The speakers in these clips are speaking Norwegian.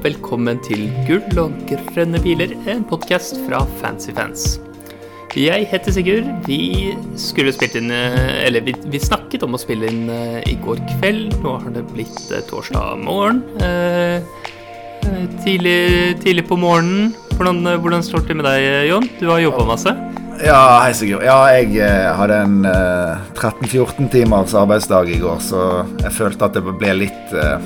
velkommen til Gull og grønne biler, en podkast fra Fancy Fans. Jeg heter Sigurd. Vi skulle spilt inn eh, Eller vi, vi snakket om å spille inn eh, i går kveld. Nå har det blitt eh, torsdag morgen. Tidlig, tidlig på morgenen. Hvordan, hvordan står det med deg, Jon? Du har jobba masse? Ja, hei Sigurd. Ja, jeg hadde en eh, 13-14 timers arbeidsdag i går, så jeg følte at det ble litt uh,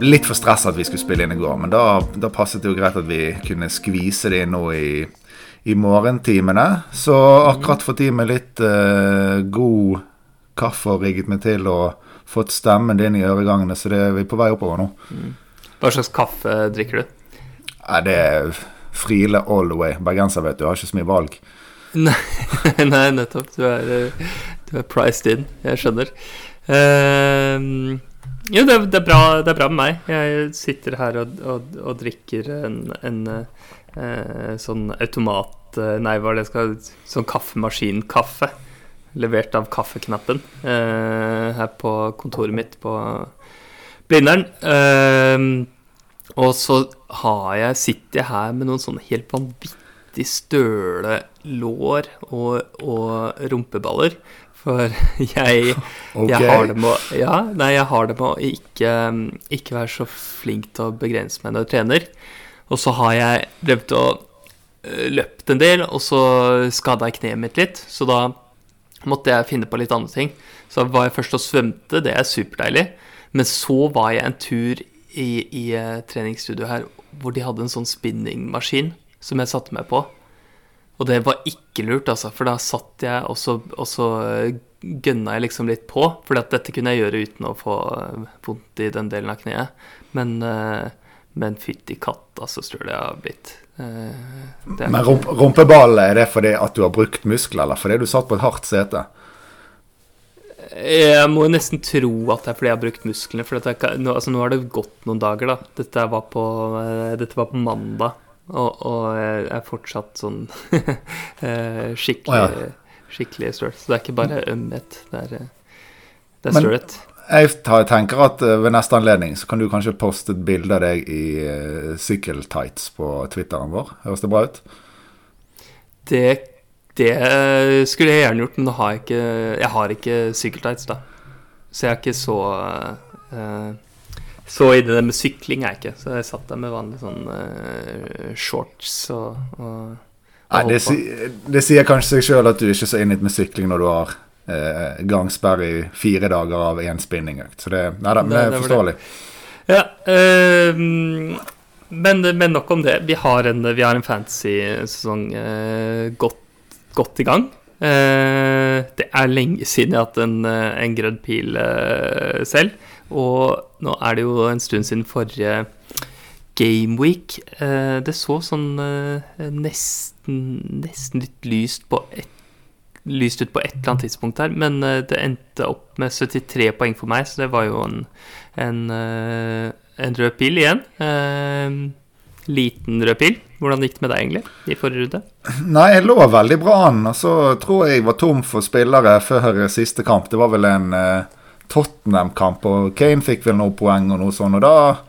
Litt for stressa at vi skulle spille inn i går, men da, da passet det jo greit at vi kunne skvise det inn nå i i morgentimene. Så akkurat fått i meg litt uh, god kaffe og rigget meg til og fått stemmen din i øregangene, så det er vi på vei oppover nå. Mm. Hva slags kaffe drikker du? Nei, det er Friele all the way. Bergenser, vet du. Har ikke så mye valg. Nei, nei nettopp. Du er, du er, priced in. Jeg skjønner. Uh, jo, det, det, er bra, det, er bra, med meg. Jeg sitter her og, og, og drikker en, en eh, sånn automat Eh, nei, hva er det skal Sånn kaffemaskinkaffe. Levert av Kaffeknappen eh, her på kontoret mitt på Blindern. Eh, og så har jeg, sitter jeg her med noen sånne helt vanvittig støle lår og, og rumpeballer. For jeg, okay. jeg, har det med å Ja, nei, jeg har det med å ikke, ikke være så flink til å begrense meg når jeg trener. Og så har jeg å Eh, løpt en del, og så skada jeg kneet mitt litt. Så da måtte jeg finne på litt andre ting. Så var jeg først og svømte, det er superdeilig. Men så var jeg en tur i, i uh, treningsstudio her hvor de hadde en sånn spinningmaskin som jeg satte meg på. Og det var ikke lurt, altså, for da satt jeg og så, og så uh, gønna jeg liksom litt på. For dette kunne jeg gjøre uten å få vondt i den delen av kneet. Men, uh, men fytti katta så støl jeg har blitt. Eh, Men rump rumpeball, er det fordi at du har brukt muskler, eller fordi du satt på et hardt sete? Jeg må nesten tro at det er fordi jeg har brukt musklene. For dette, nå, altså, nå, har det gått noen dager, da. Dette var på, dette var på mandag. Og, og, jeg er fortsatt sånn uh, skikkelig, oh, ja. skikkelig stølt. Så det er ikke bare ømhet. Det er, det er stølt. Jeg tenker at eh, ved neste anledning så kan du kanskje poste et bilde av deg i uh, sykkeltights på Twitteren vår. Høres det bra ut? Det, det skulle jeg gjerne gjort, men har jeg, ikke, jeg har ikke sykkeltights, da. Så jeg er ikke så uh, Så i det med sykling er jeg ikke. Så jeg satt der med vanlige sånne uh, shorts og, og Nei, det, det, sier kanskje seg sjøl at du ikke er så inne med sykling når du har eh, gangsperre i fire dager av én spinningøkt. Så det, nei, da, det, er forståelig. Ja, øh, men, men, nok om det. Vi har en, vi har en fancy sesong øh, godt, godt, i gang. Uh, det er lenge siden jeg har hatt en, en grønn pil uh, selv. Og nå er det jo en stund siden forrige Gameweek. week det så sånn nesten, nesten litt lyst ett lyst ut på et eller annet tidspunkt her, men eh, det endte opp med 73 poeng for meg, så det var jo en, en, eh, en rød pil igjen. Eh, liten rød pil. Hvordan gikk det med deg egentlig i forrige runde? Nei, jeg lå veldig bra an. Og så tror jeg jeg var tom for spillere før siste kamp. Det var vel en uh, Tottenham-kamp, og Kane fikk vel noen poeng og noe sånt. Og da,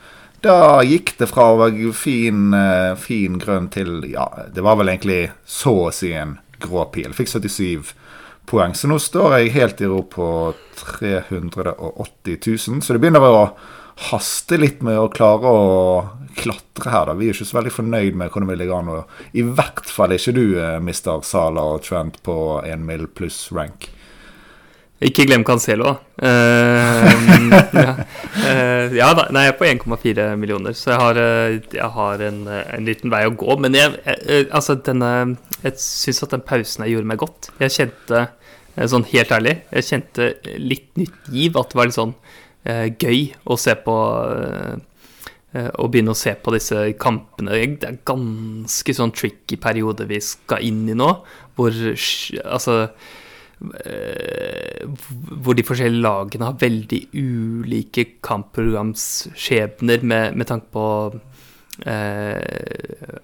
da gikk det fra å være fin, uh, fin grønn til Ja, det var vel egentlig så å si en grå pil. Fikk 77 poeng. Så nå står jeg helt i ro på 380 000. Så det begynner å haste litt med å klare å klatre her. da. Vi er ikke så veldig fornøyd med hvordan vi ligger an. I hvert fall ikke du, eh, mister Sala og Trent på 1 mill. pluss rank. Ikke glem Cancelo. Uh, ja. Uh, ja da, nei, jeg er på 1,4 millioner, så jeg har, eh, jeg har en, en, liten vei å gå. Men jeg, jeg, altså, denne, jeg syns at den pausen jeg gjorde meg godt. Jeg kjente, sånn helt ærlig, jeg kjente litt nytt giv. At det var litt sånn uh, gøy å se på Å begynne å se på disse kampene. Det er ganske sånn tricky periode vi skal inn i nå, hvor altså hvor de forskjellige lagene har veldig ulike kampprogramsskjebner med, med tanke på eh,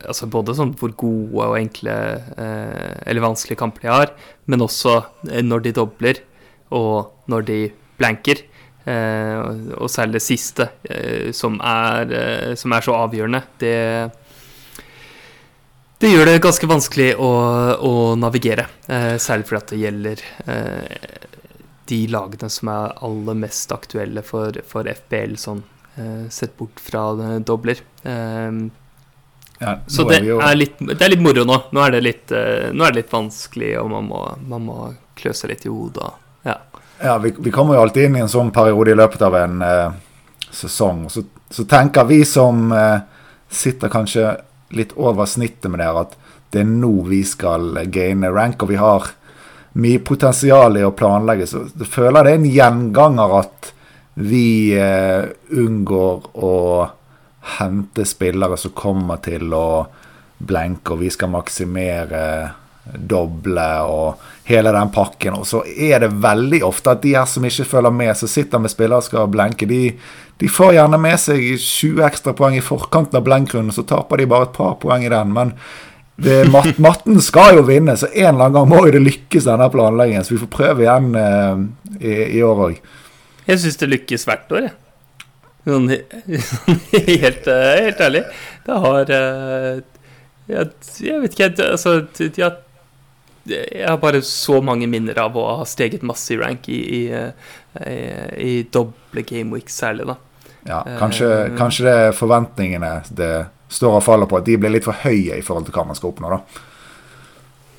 altså både sånn hvor gode og enkle eh, eller vanskelige kamper de har, men også eh, når de dobler og når de blanker. Eh, og særlig det siste, eh, som er, eh, som, er, så avgjørende. Det, det gjør det ganske vanskelig å, å navigere. Eh, særlig fordi at det gjelder eh, de lagene som er aller mest aktuelle for, for FBL, sånn eh, sett bort fra dobler. Ja, så det er, er, litt, det er, litt, moro nå. Nå er det litt, nå er det litt vanskelig, og man må, man må klø seg litt i hodet. Ja. Ja, vi, vi, kommer jo alltid inn i en sånn periode i løpet av en eh, sesong. Så, så, tenker vi som eh, sitter kanskje litt over snittet med dere, at det er nå vi skal gaine rank, og vi har mye potensial i å planlegge. Så jeg føler det er en gjenganger at vi eh, unngår å hente spillere som kommer til å blenke, og vi skal maksimere doble og hele den pakken. Og så er det veldig ofte at de her som ikke følger med, som sitter med spillere og skal blenke, de, de, får gjerne med seg 20 ekstra poeng i forkanten av blenkrunden, så taper de bare et par poeng i den. Men det, mat, matten skal jo vinne, så en eller annen gang må jo det lykkes, denne planleggingen. Så vi får prøve igjen eh, i, i, år òg. Jeg syns det lykkes hvert år, jeg. Sånn, helt, eh, helt, ærlig. Det har eh, jeg, jeg vet ikke, altså de har jeg har bare så mange minner av å ha steget masse i rank i, i, i, i doble gameweeks særlig, da. Ja, kanskje, uh, kanskje det er forventningene det står og faller på, at de blir litt for høye i forhold til hva man skal oppnå, da.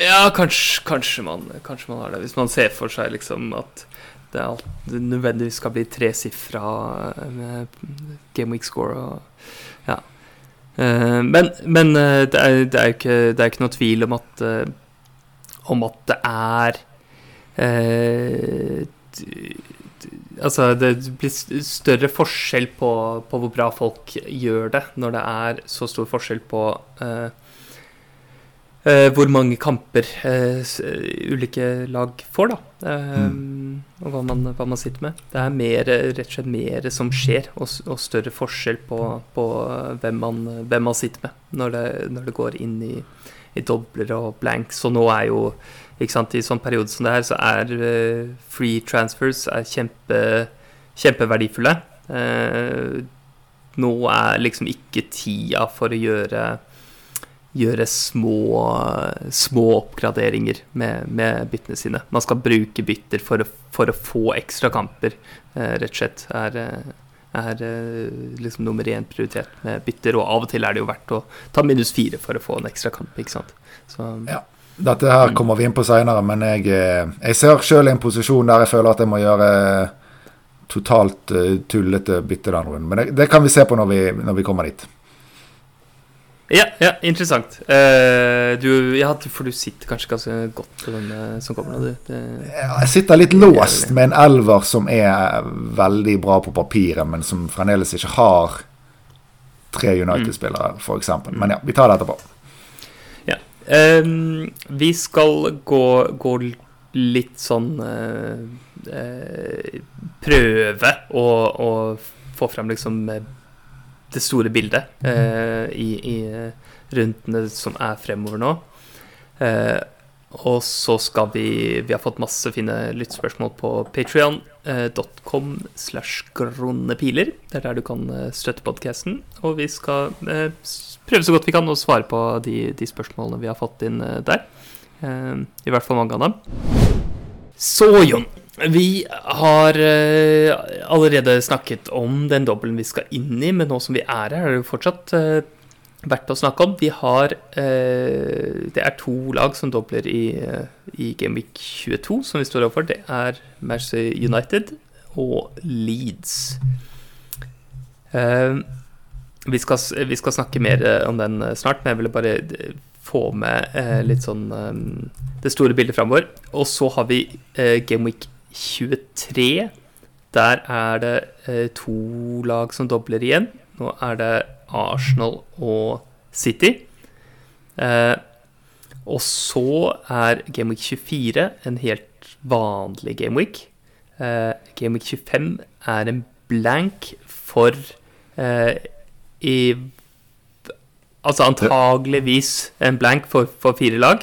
Ja, kanskje, kanskje, man, kanskje man har det. Hvis man ser for seg liksom at det, alt, det nødvendigvis skal bli tresifra med gameweek score og Ja. Men, men det, er, det, er ikke, det, ikke, noe tvil om at om at det er eh, Altså, det blir større forskjell på, på, hvor bra folk gjør det, når det er så stor forskjell på eh, eh, hvor mange kamper eh, ulike lag får, da. Mm. Og hva man, hva man, sitter med. Det er mer, rett og slett mer som skjer, og, og større forskjell på, på hvem, man, hvem, man, sitter med når det, når det går inn i i dobler og blanks. Og nå er jo ikke sant, I sånn periode som det her, så er uh, free transfers er kjempe, kjempeverdifulle. Uh, nå er liksom ikke tida for å gjøre gjøre små, små oppgraderinger med, med, byttene sine. Man skal bruke bytter for å, for å få ekstra kamper, uh, rett og slett. er er eh, liksom nummer én prioritet med bytter. Og av og til er det jo verdt å ta minus fire for å få en ekstra kamp. ikke sant? Så, ja. Dette her mm. kommer vi inn på seinere, men jeg, eh, jeg ser sjøl en posisjon der jeg føler at jeg må gjøre totalt uh, tullete bytte den runden. Men det, det, kan vi se på når vi, når vi kommer dit. Ja, ja interessant. Uh, du, ja, for du sitter kanskje ganske godt på den uh, som kommer nå, du. Ja, jeg sitter litt låst med en elver som er veldig bra på papiret, men som fremdeles ikke har tre United-spillere, mm. f.eks. Men ja, vi tar det etterpå. Ja. Um, vi skal gå, gå litt sånn uh, Prøve å, å få frem liksom det store bildet eh, i, i, rundene som er fremover nå. Eh, og så skal vi Vi har fått masse fine lyttspørsmål på patrion.com eh, slash gronepiler. Det er der du kan eh, støtte podkasten. Og vi skal eh, prøve så godt vi kan å svare på de, de spørsmålene vi har fått inn eh, der. I hvert fall mange av dem. Så, Jon. Vi har uh, allerede snakket om den dobbelen vi skal inn i, men nå som vi er her, er det jo fortsatt uh, verdt å snakke om. Vi har uh, Det er to lag som dobler i, i Gameweek 22, som vi står overfor. Det er Manchester United og Leeds. Vi skal, vi, skal, snakke mer om den snart, men jeg ville bare få med litt sånn det store bildet framover. Og så har vi Gameweek 23. Der er det eh, to lag som dobler igjen. Nå er det Arsenal og City. Eh, og så er Gameweek 24 en helt vanlig gameweek. Eh, Gameweek 25 er en blank for eh, i Altså antageligvis en blank for, for fire lag.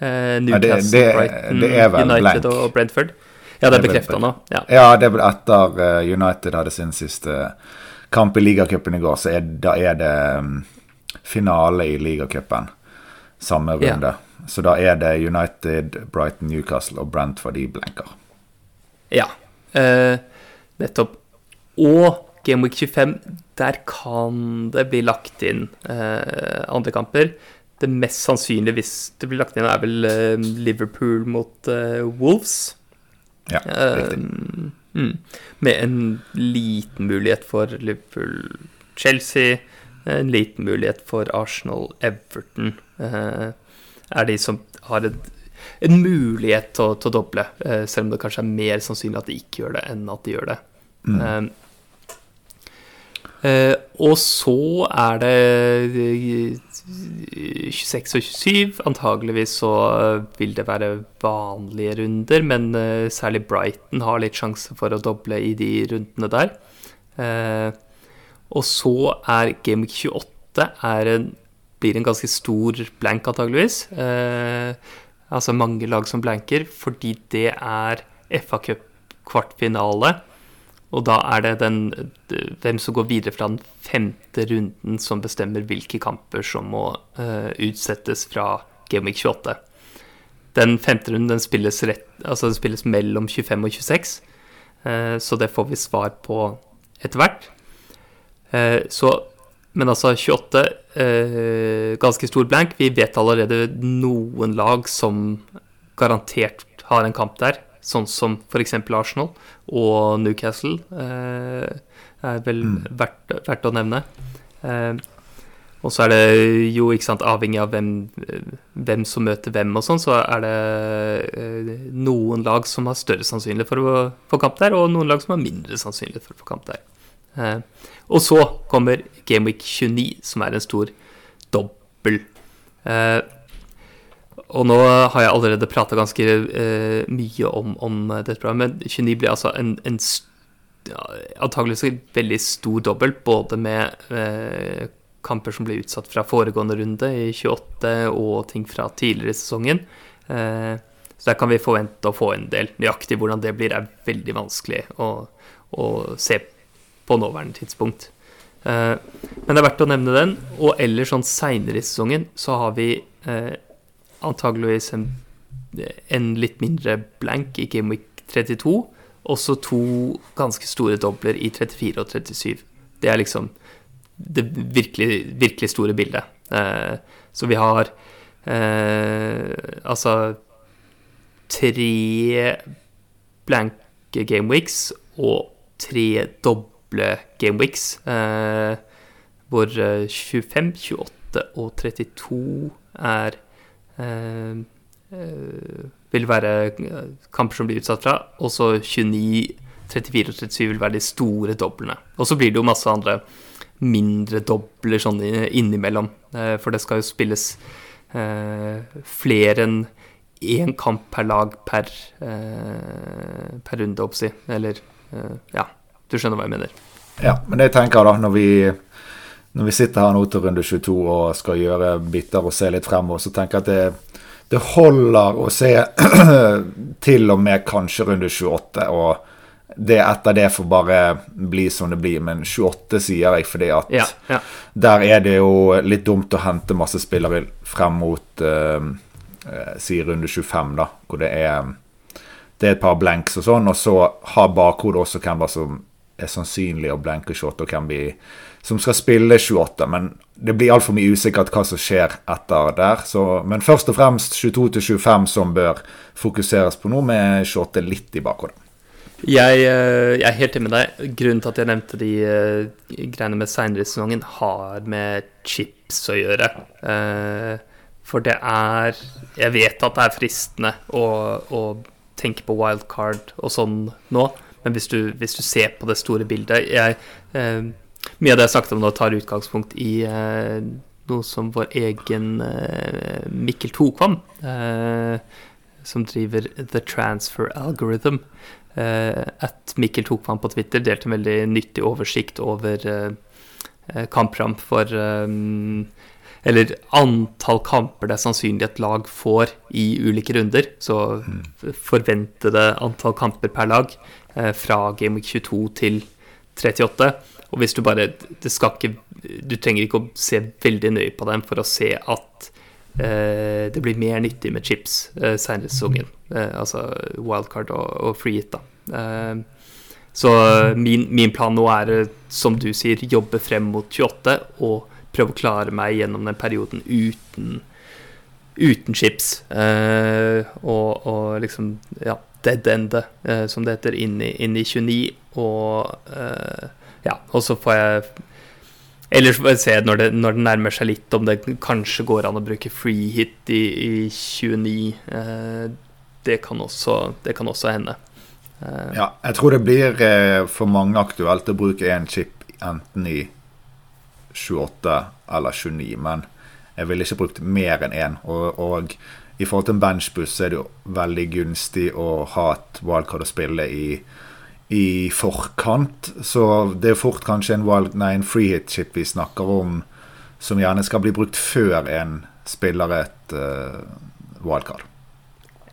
Eh, Newcastle, Brighton, United og Brentford. Ja, det er bekrefta nå. Ja. ja, det ble etter uh, United hadde sin siste kamp i ligacupen i går, så er, da er det um, finale i ligacupen samme runde. Ja. Så da er det United, Brighton, Newcastle og Brentford de blenker. Ja, eh, nettopp. Og Game Week 25, der kan det bli lagt inn eh, andre kamper det mest sannsynlige hvis det blir lagt inn, er vel eh, Liverpool mot eh, Wolves. Ja, riktig. Uh, mm, med en liten mulighet for Liverpool-Chelsea. En liten mulighet for Arsenal-Everton. er de som har et, en mulighet til å, til å doble, selv om det kanskje er mer sannsynlig at de ikke gjør det, enn at de gjør det. Mm. Uh, og så er det 26 og 27. Antageligvis så vil det være vanlige runder, men uh, særlig Brighton har litt sjanse for å doble i de rundene der. Og så er Game 28 er en, blir en ganske stor blank, antageligvis. altså mange lag som blanker, fordi det er FA Cup kvartfinale og da er det den, hvem som går videre fra den femte runden, som bestemmer hvilke kamper som må uh, utsettes fra Game Week 28. Den femte runden den spilles, rett, altså den spilles mellom 25 og 26, uh, eh, så det får vi svar på etter hvert. Uh, men altså 28, ganske stor blank. Vi vet allerede noen lag som garantert har en kamp der sånn som f.eks. Arsenal og Newcastle, eh, er vel mm. verdt, verdt, å nevne. Eh, og så er det jo, ikke sant, avhengig av hvem, hvem som møter hvem og sånn, så er det eh, noen lag som har større sannsynlighet for å få kamp der, og noen lag som har mindre sannsynlighet for å få kamp der. Eh, og så kommer Gameweek 29, som er en stor dobbel. Eh, og nå har jeg allerede prata ganske uh, mye om, om, dette programmet, men 29 blir altså en, en ja, antakeligvis en veldig stor dobbelt, både med uh, kamper som ble utsatt fra foregående runde i 28, og ting fra tidligere i sesongen. Så der kan vi forvente å få en del. Nøyaktig hvordan det blir, er veldig vanskelig å, å se på nåværende tidspunkt. men det er verdt å nevne den. Og ellers sånn seinere i sesongen så har vi antageligvis en, en, litt mindre blank i Game Week 32. Også to ganske store dobler i 34 og 37. Det er liksom det virkelig, virkelig store bildet. Eh, så vi har eh, altså tre blanke gameweeks og tre doble gameweeks. Eh, hvor 25, 28 og 32 er Eh, eh, vil være eh, kamper som blir utsatt fra. Og så 29, 34 og 37 vil være de store doblene. Og så blir det jo masse andre mindre dobler sånn innimellom. For det skal jo spilles flere enn én kamp per lag per, per runde, oppsi. Eller ja, du skjønner hva jeg mener. Ja, men det jeg tenker da, når vi når vi sitter her nå til runde 22 og skal gjøre biter og se litt fremover, så tenker jeg at det, det holder å se til og med kanskje runde 28. og det etter det får bare bli som det blir. Men 28 sier jeg fordi at ja, ja. der er det jo litt dumt å hente masse spillere frem mot uh, si runde 25, da, hvor det er, det er et par blanks og sånn. Og så har bakhodet også hvem som er sannsynlig å blanke 28, og hvem vi som skal spille 28. Men det blir altfor mye usikkert hva som skjer etter der. Så, men først og fremst 22 25 som bør fokuseres på nå, med 28 litt i bakhodet. Jeg, eh, jeg, er helt enig med deg. Grunnen til at jeg nevnte de uh, greiene med seinere i sesongen, har med chips å gjøre. Uh, for det er Jeg vet at det er fristende å, å tenke på wildcard og sånn nå, men hvis du, hvis du ser på det store bildet jeg, mye av det jeg sagt om nå, tar utgangspunkt i eh, noe som vår egen eh, Mikkel Tokvam, eh, som driver The Transfer Algorithm, eh, at Mikkel Tokvam på Twitter delte en veldig nyttig oversikt over eh, kampprogram for eller antall kamper det er sannsynlig et lag får i ulike runder. Så forventede antall kamper per lag eh, fra Game Week 22 til 38. Og hvis du bare det skal ikke, Du trenger ikke å se veldig nøye på dem for å se at eh, det blir mer nyttig med chips eh, senere i sesongen. Eh, altså wildcard og, og free hit, da. Eh, så min, min, plan nå er, eh, som du sier, jobbe frem mot 28 og prøve å klare meg gjennom den perioden uten, uten chips. Eh, og, og, liksom ja, dead ende, eh, som det heter, inn i, inn i 29. Og eh, ja, og så får jeg Ellers får jeg se når det, når det, nærmer seg litt, om det kanskje går an å bruke free hit i, i 29. Eh, det, kan også, det kan også hende. Eh. Ja, jeg tror det blir eh, for mange aktuelt å bruke én chip enten i 28 eller 29, men jeg ville ikke brukt mer enn én. Og, og, i forhold til en benchbuss er det jo veldig gunstig å ha et wildcard å spille i i forkant. Så det er fort kanskje en, wild, nei, en freehit-chip vi snakker om, som gjerne skal bli brukt før en spiller et uh, wildcard.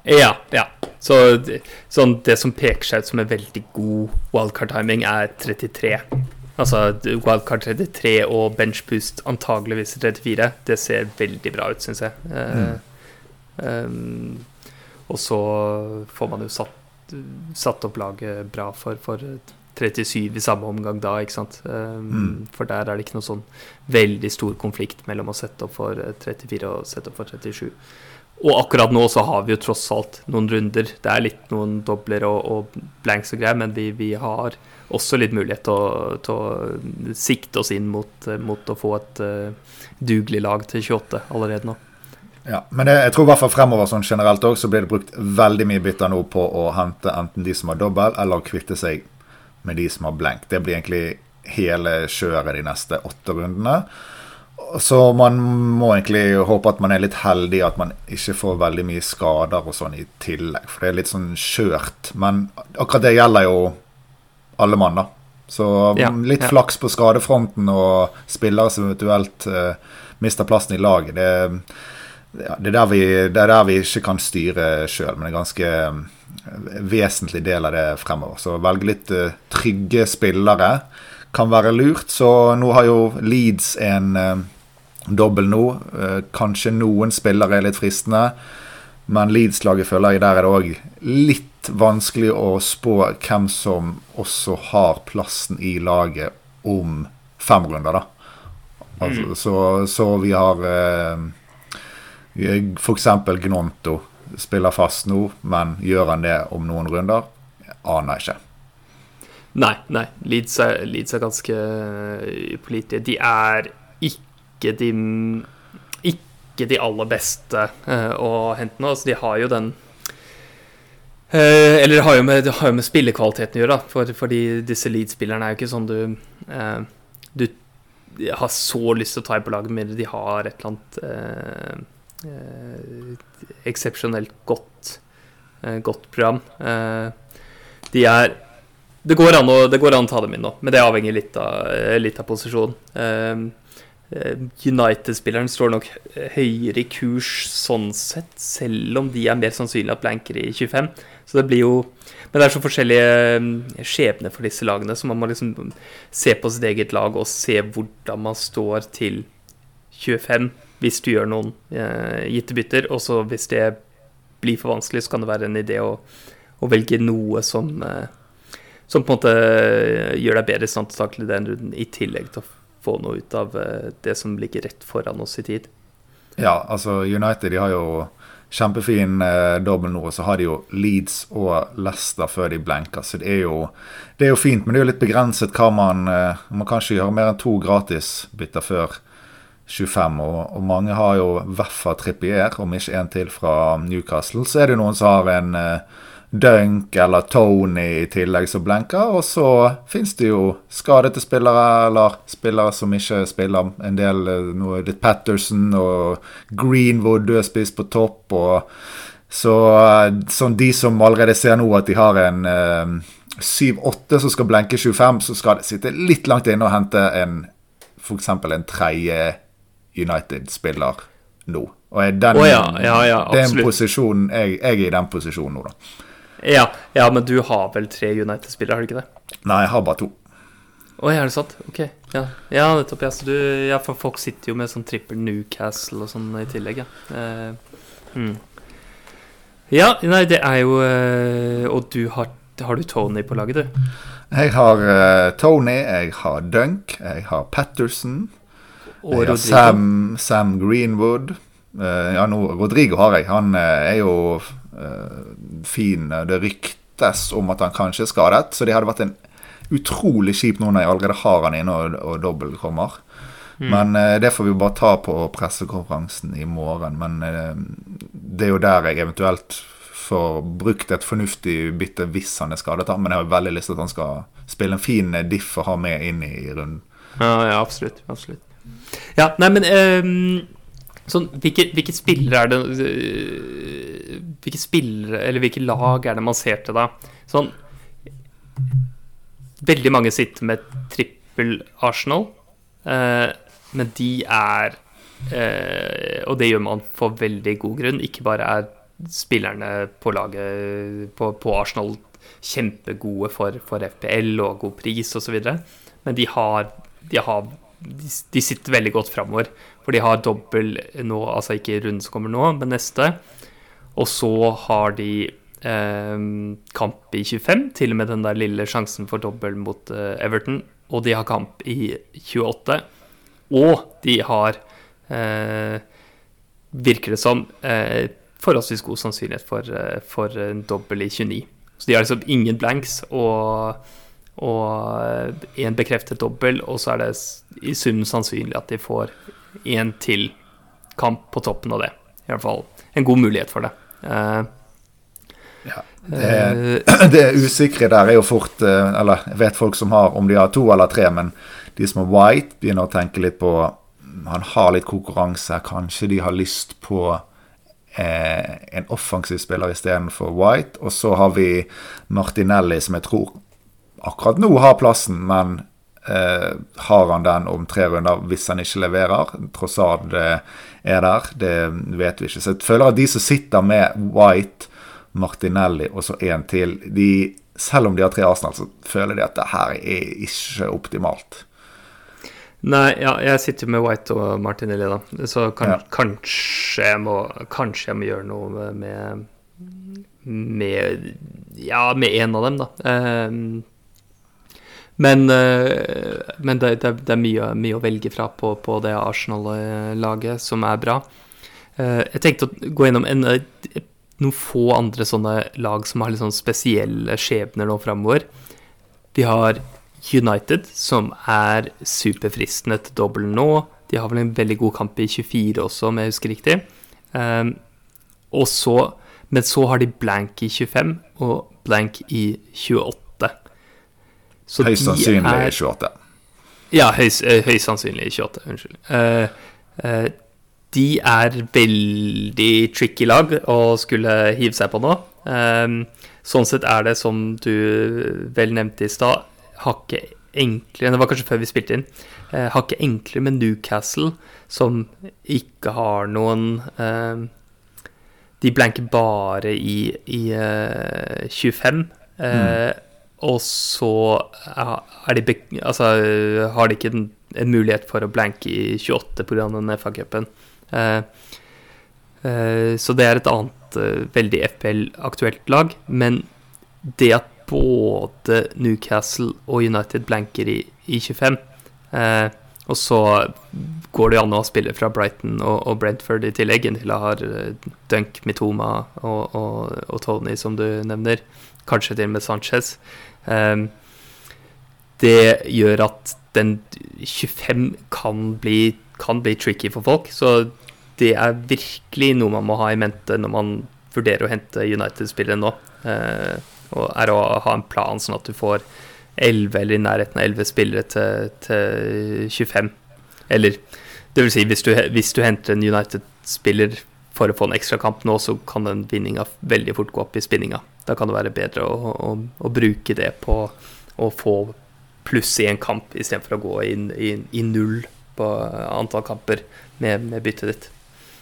Ja, ja. Så sånn, det som peker seg ut som en veldig god wildcard-timing, er 33. Altså wildcard 33 og benchboost antageligvis 34. Det ser veldig bra ut, syns jeg. Mm. Uh, um, og så får man jo satt satt opp laget bra for, for 37 i samme omgang da, ikke sant. Um, mm. For der er det ikke noe sånn veldig stor konflikt mellom å sette opp for 34 og sette opp for 37. Og akkurat nå så har vi jo tross alt noen runder. Det er litt noen dobler og, og blanks og greier, men vi, vi, har også litt mulighet til å, til å sikte oss inn mot, mot å få et uh, dugelig lag til 28 allerede nå. Ja, Men det, jeg tror i hvert fall fremover sånn generelt også, så blir det brukt veldig mye bytter nå på å hente enten de som har dobbel, eller å kvitte seg med de som har blenk. Det blir egentlig hele kjøret de neste åtte rundene. Så man må egentlig håpe at man er litt heldig, at man ikke får veldig mye skader og sånn i tillegg. For det er litt sånn skjørt. Men akkurat det gjelder jo alle mann, da. Så ja, litt ja. flaks på skadefronten og spillere som eventuelt uh, mister plassen i laget. Det er ja, det, er vi, det, er der vi, ikke kan styre sjøl, men det er en ganske eh, vesentlig del av det fremover. Så å velge litt uh, trygge spillere kan være lurt. Så nå har jo Leeds en uh, dobbel nå. Uh, kanskje noen spillere er litt fristende, men Leeds-laget føler jeg der er det òg litt vanskelig å spå hvem som også har plassen i laget om fem runder, da. Altså, mm. så, så, vi har F.eks. Gnonto spiller fast nå, men gjør han det om noen runder? Aner ikke. Nei, nei. Leeds er, Leeds er ganske upålitelige. De er ikke de ikke de aller beste uh, å hente nå. Altså, de har jo den Eller det har jo med, har jo med spillekvaliteten å gjøre, da. For, fordi disse Leeds-spillerne er jo ikke sånn du Du har så lyst til å ta i på laget med de har et eller annet Eh, eksepsjonelt godt, eh, godt program. Eh, de er det går, å, det går an å ta dem inn nå, men det avhenger litt av, litt av posisjon. United-spilleren står nok høyere i kurs sånn sett, selv om de er mer sannsynlig at blanker i 25. Så det blir jo Men det er så forskjellige skjebner for disse lagene, så man må liksom se på sitt eget lag og se hvordan man står til 25 hvis du gjør noen eh, gitte bytter. Og så hvis det blir for vanskelig, så kan det være en idé å, å velge noe som, eh, som på en måte eh, gjør deg bedre i stand til å takle den runden, i tillegg til å få noe ut av eh, det som ligger rett foran oss i tid. Ja, altså United de har jo kjempefin eh, dobbel nå, og så har de jo Leeds og Leicester før de blenker. Så det er, jo, det er jo fint, men det er jo litt begrenset hva man eh, Man kan ikke gjøre mer enn to gratisbytter før 25. Og, og mange har jo Weffa Trippier, om ikke en til fra Newcastle. Så er det noen som har en uh, Dunk eller Tony i tillegg som blenker. Og så fins det jo skadete spillere, eller spillere som ikke spiller. En del uh, noe litt Patterson og Greenwood dødspiss på topp. og så uh, sånn de som allerede ser nå at de har en 7-8 som skal blenke 25, så skal det sitte litt langt inne og hente en f.eks. en tredje United spiller nå. Og er den, oh, ja, ja, ja, den absolutt. posisjonen, jeg, jeg er i den posisjonen nå, da. Ja, ja, men du har vel tre United-spillere, har du ikke det? Nei, jeg har bare to. Oi, er det sant? Ok. Ja, ja nettopp. Ja, så du, ja, for folk sitter jo med sånn trippel Newcastle og sånn i tillegg, ja. Eh, hmm. Ja, nei, det er jo eh, Og du har, har du Tony på laget, du? Jeg har eh, Tony, jeg har Dunk, jeg har Patterson, Og ja. Sam, Sam Greenwood. Eh, ja, nå, Rodrigo har jeg. Han eh, er jo eh, fin. Det ryktes om at han kanskje er skadet, så det hadde vært en utrolig kjip nå når jeg allerede har han inne og, og dobbel kommer. Men eh, det får vi bare ta på pressekonferansen i morgen. Men det er jo der jeg eventuelt får brukt et fornuftig bytte hvis han er skadet. Men jeg har veldig lyst til at han skal spille en fin diff og ha med inn i runden. Ja, ja, absolutt. absolutt. Ja, nei, men um, sånn, hvilke, hvilke spillere er det øh, Hvilke spillere, eller hvilke lag er det man ser til da? Sånn Veldig mange sitter med trippel Arsenal, uh, men de er eh, Og det gjør man for veldig god grunn. Ikke bare er spillerne på laget på, på Arsenal kjempegode for, for FPL og god pris osv., men de har, de har de, sitter veldig godt framover. For de har dobbel nå, altså ikke runden som kommer nå, men neste. Og så har de eh, kamp i 25, til og med den der lille sjansen for dobbel mot eh, Everton. Og de har kamp i 28. Og de har, eh, virker det som, eh, forholdsvis god sannsynlighet for, eh, for en dobbel i 29. Så de har liksom ingen blanks og, og en bekreftet dobbel, og så er det i sum sannsynlig at de får en til kamp på toppen av det. I hvert fall en god mulighet for det. Uh, Ja, det, det usikre der er jo fort eh, Eller jeg vet folk som har om de har to eller tre, men de som har White, begynner å tenke litt på Han har litt konkurranse. Kanskje de har lyst på eh, en offensiv spiller istedenfor White. Og så har vi Martinelli, som jeg tror akkurat nå har plassen, men eh, har han den om tre runder hvis han ikke leverer? Tross alt det er der, det vet vi ikke. Så jeg føler at de som sitter med White, Martinelli og så en til, de, selv om de har tre Arsenal, så føler de at det her er ikke optimalt. Nei, ja, jeg sitter med White og Martinelli, da. Så kan, Ja. kanskje, jeg må, kanskje jeg må gjøre noe med Med Ja, med én av dem, da. Ehm, men eh, men det, det, det er mye, mye å velge fra på, på det Arsenal-laget som er bra. Eh, jeg tenkte å gå gjennom en, eh, noen få andre sånne lag som har litt sånn spesielle skjebner nå framover. Vi har United, som er superfristende til dobbel nå. De har vel en veldig god kamp i 24 også, om jeg husker riktig. Og så, men så har de blank i 25 og blank i 28. Så Høyst sannsynlig er- 28. ja, høyst, eh, høyst sannsynlig 28. Unnskyld. Uh, uh, de er veldig tricky lag å skulle hive seg på nå. Um, sånn sett er det, som du vel nevnte i stad, hakket enklere Det var kanskje før vi spilte inn. Uh, hakket enklere med Newcastle, som ikke har noen eh, De blanker bare i, i eh, 25. Eh, Og så de, altså, har de ikke en, en mulighet for å blanke i 28 pga. den FA-cupen. Uh, uh, så det er et annet uh, veldig FPL-aktuelt lag. Men det at både Newcastle og United blanker i, i 25 eh, Og så går det jo an å spille fra Brighton og, og Brentford i tillegg, inntil jeg har eh, Dunk, Mitoma og, og, og Tony, som du nevner. Kanskje til og med Sanchez. Eh, det gjør at den 25 kan bli, kan bli tricky for folk. Så det er virkelig noe man må ha i mente når man vurderer å hente United-spillere nå. Eh, og er å ha en plan sånn at du får 11 eller i nærheten av 11 spillere til, til 25. Eller det vil si, hvis du, hvis du henter en United-spiller for å få en ekstra kamp nå, så kan den vinninga veldig fort gå opp i spinninga. Da kan det være bedre å, å, å bruke det på å få pluss i en kamp istedenfor å gå inn i, i null på antall kamper med, med byttet ditt.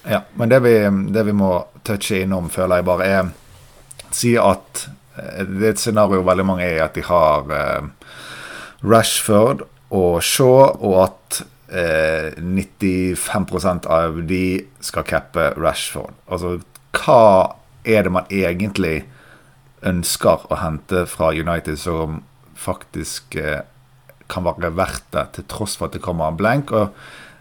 Ja, men det vi, det vi må touche innom, føler jeg bare, er si at eh, det er et scenario veldig mange er i at de har eh, Rashford og Shaw, og at eh, 95% av de skal cappe Rashford. Altså, hva er det man egentlig ønsker å hente fra United som faktisk eh, kan være verdt det, til tross for at det kommer en blank. og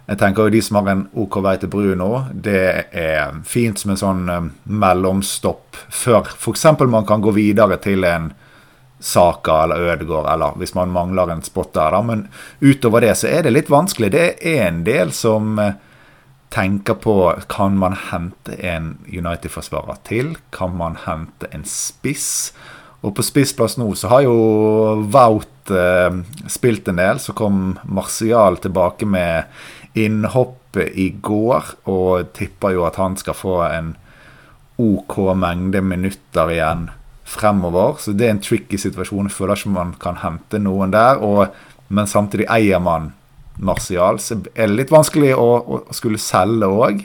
jeg tenker jo De som har en OK vei til Bruno, det er fint som en sånn um, mellomstopp før f.eks. man kan gå videre til en Saka eller Ødegård, eller hvis man mangler en spot der. da, Men utover det så er det litt vanskelig. Det er en del som uh, tenker på kan man hente en United-forsvarer til. Kan man hente en spiss? Og på spissplass nå så har jo Wout eh, spilt en del. Så kom Martial tilbake med innhoppet i går, og tipper jo at han skal få en OK mengde minutter igjen fremover. Så det er en tricky situasjon. Jeg føler ikke man kan hente noen der. Og, men samtidig eier man Martial, så er det litt vanskelig å, å skulle selge òg.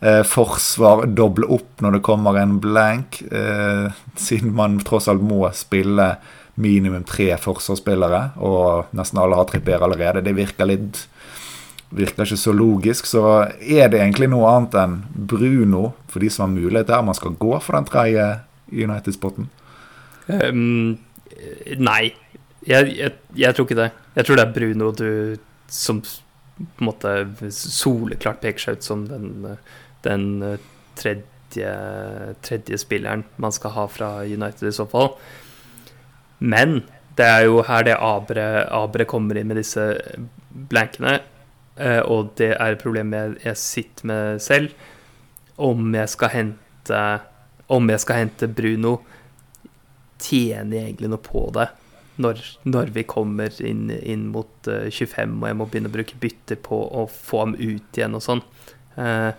Eh, forsvar doble opp når det kommer en blank, eh, siden man tross alt må spille minimum tre forsvarsspillere, og nesten alle har tripper allerede. Det virker litt virker ikke så logisk. Så er det egentlig noe annet enn Bruno, for de som har mulighet der, man skal gå for den tredje United-spotten? Um, nei, jeg, jeg, jeg, tror ikke det. Jeg tror det er Bruno du som på en måte soleklart peker seg ut som den, den tredje, tredje spilleren man skal ha fra United i så fall. Men det er jo her det Abre, Abre kommer inn med disse blankene. Uh, og det er et problem jeg, jeg, sitter med selv. Om jeg skal hente Om jeg skal hente Bruno, tjener jeg egentlig noe på det når, når vi kommer inn, inn mot uh, 25 og jeg må begynne å bruke bytter på å få ham ut igjen og sånn. Uh,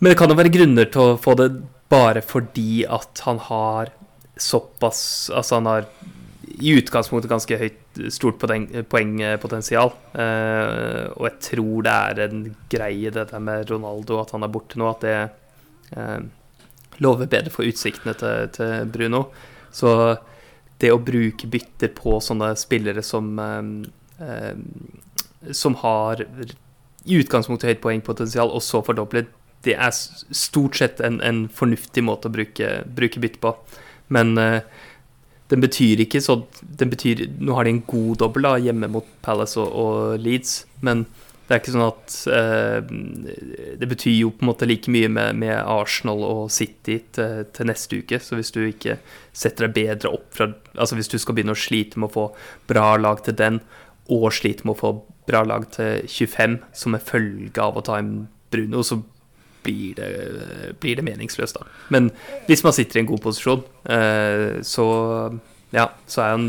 men det kan jo være grunner til å få det bare fordi at han har såpass Altså han har i utgangspunktet ganske høyt, stort poengpotensial. Uh, og jeg tror det er en greie, det der med Ronaldo, at han er borte nå. At det uh, lover bedre for utsiktene til, til, Bruno. Så det å bruke bytter på sånne spillere som eh, Som har i utgangspunktet høyt poengpotensial, og så fordoblet, det er stort sett en, en fornuftig måte å bruke, bruke bytte på. Men eh, den betyr ikke så den betyr, Nå har de en god dobbel hjemme mot Palace og, og, Leeds, men det er ikke sånn at eh, Det betyr jo på en måte like mye med, med Arsenal og City til, til, neste uke. Så hvis du ikke setter deg bedre opp fra Altså hvis du skal begynne å slite med å få bra lag til den, og slite med å få bra lag til 25 som en følge av å ta en Bruno, så blir det, blir det, meningsløst, da. Men hvis man sitter i en god posisjon, eh, så ja, så er han,